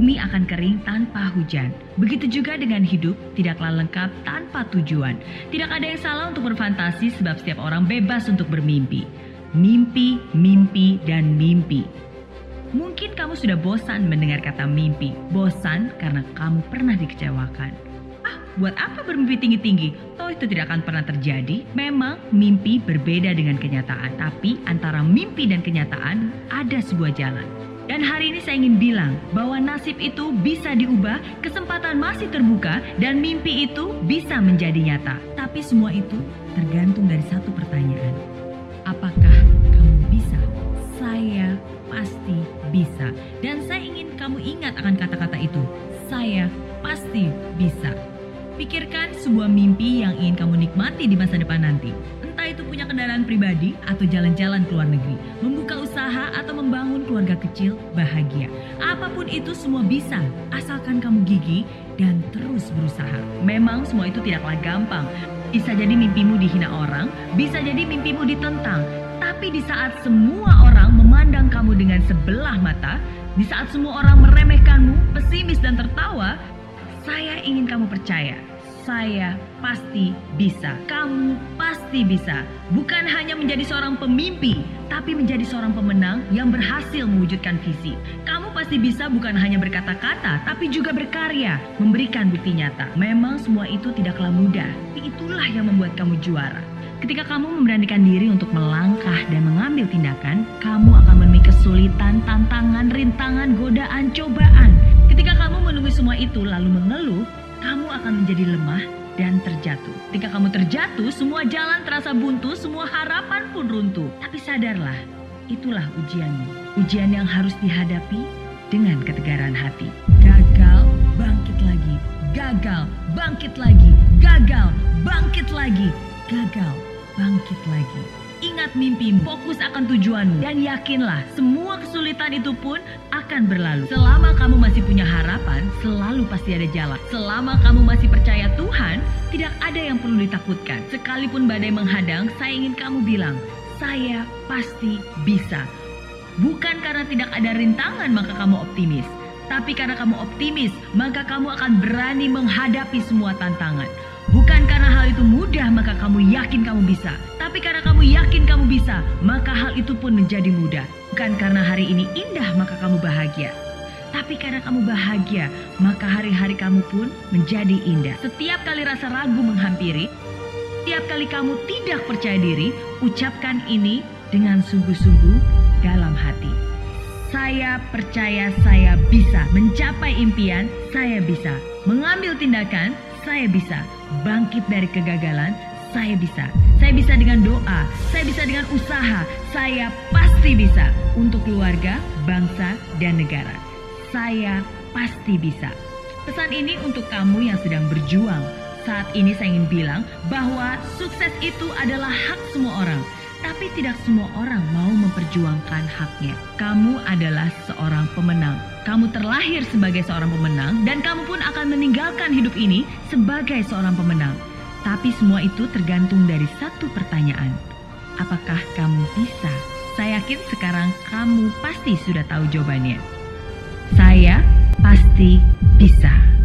bumi akan kering tanpa hujan. Begitu juga dengan hidup, tidaklah lengkap tanpa tujuan. Tidak ada yang salah untuk berfantasi sebab setiap orang bebas untuk bermimpi. Mimpi, mimpi, dan mimpi. Mungkin kamu sudah bosan mendengar kata mimpi. Bosan karena kamu pernah dikecewakan. Ah, buat apa bermimpi tinggi-tinggi? Toh itu tidak akan pernah terjadi. Memang mimpi berbeda dengan kenyataan. Tapi antara mimpi dan kenyataan ada sebuah jalan. Dan hari ini saya ingin bilang bahwa nasib itu bisa diubah, kesempatan masih terbuka, dan mimpi itu bisa menjadi nyata. Tapi semua itu tergantung dari satu pertanyaan. Apakah kamu bisa? Saya pasti bisa. Dan saya ingin kamu ingat akan kata-kata itu. Saya pasti bisa. Pikirkan sebuah mimpi yang ingin kamu nikmati di masa depan nanti. Itu punya kendaraan pribadi atau jalan-jalan ke luar negeri, membuka usaha atau membangun keluarga kecil bahagia. Apa pun itu semua bisa, asalkan kamu gigih dan terus berusaha. Memang semua itu tidaklah gampang. Bisa jadi mimpimu dihina orang, bisa jadi mimpimu ditentang. Tapi di saat semua orang memandang kamu dengan sebelah mata, di saat semua orang meremehkanmu, pesimis dan tertawa, saya ingin kamu percaya saya pasti bisa. Kamu pasti bisa. Bukan hanya menjadi seorang pemimpi, tapi menjadi seorang pemenang yang berhasil mewujudkan visi. Kamu pasti bisa bukan hanya berkata-kata, tapi juga berkarya, memberikan bukti nyata. Memang semua itu tidaklah mudah, tapi itulah yang membuat kamu juara. Ketika kamu memberanikan diri untuk melangkah dan mengambil tindakan, kamu akan menemui kesulitan, tantangan, rintangan, godaan, cobaan. Ketika kamu menunggu semua itu lalu mengeluh, kamu akan menjadi lemah dan terjatuh. Ketika kamu terjatuh, semua jalan terasa buntu, semua harapan pun runtuh. Tapi sadarlah, itulah ujianmu. Ujian yang harus dihadapi dengan ketegaran hati. Gagal, bangkit lagi. Gagal, bangkit lagi. Gagal, bangkit lagi. Gagal, bangkit lagi. Ingat mimpi, fokus akan tujuanmu, dan yakinlah semua kesulitan itu pun akan berlalu. Selama kamu masih punya harapan, selalu pasti ada jalan. Selama kamu masih percaya Tuhan, tidak ada yang perlu ditakutkan. Sekalipun badai menghadang, saya ingin kamu bilang, saya pasti bisa. Bukan karena tidak ada rintangan maka kamu optimis, tapi karena kamu optimis, maka kamu akan berani menghadapi semua tantangan. Bukan karena hal itu mudah maka kamu yakin kamu bisa. Tapi karena kamu yakin kamu bisa, maka hal itu pun menjadi mudah. Bukan karena hari ini indah maka kamu bahagia. Tapi karena kamu bahagia, maka hari-hari kamu pun menjadi indah. Setiap kali rasa ragu menghampiri, setiap kali kamu tidak percaya diri, ucapkan ini dengan sungguh-sungguh dalam hati. Saya percaya saya bisa mencapai impian, saya bisa mengambil tindakan, saya bisa bangkit dari kegagalan, saya bisa. Saya bisa dengan doa, saya bisa dengan usaha, saya pasti bisa untuk keluarga, bangsa, dan negara. Saya pasti bisa. Pesan ini untuk kamu yang sedang berjuang. Saat ini saya ingin bilang bahwa sukses itu adalah hak semua orang. Tapi tidak semua orang mau memperjuangkan haknya. Kamu adalah seorang pemenang. Kamu terlahir sebagai seorang pemenang dan kamu pun akan meninggalkan hidup ini sebagai seorang pemenang. Tapi semua itu tergantung dari satu pertanyaan. Apakah kamu bisa? Saya yakin sekarang kamu pasti sudah tahu jawabannya. Saya pasti bisa.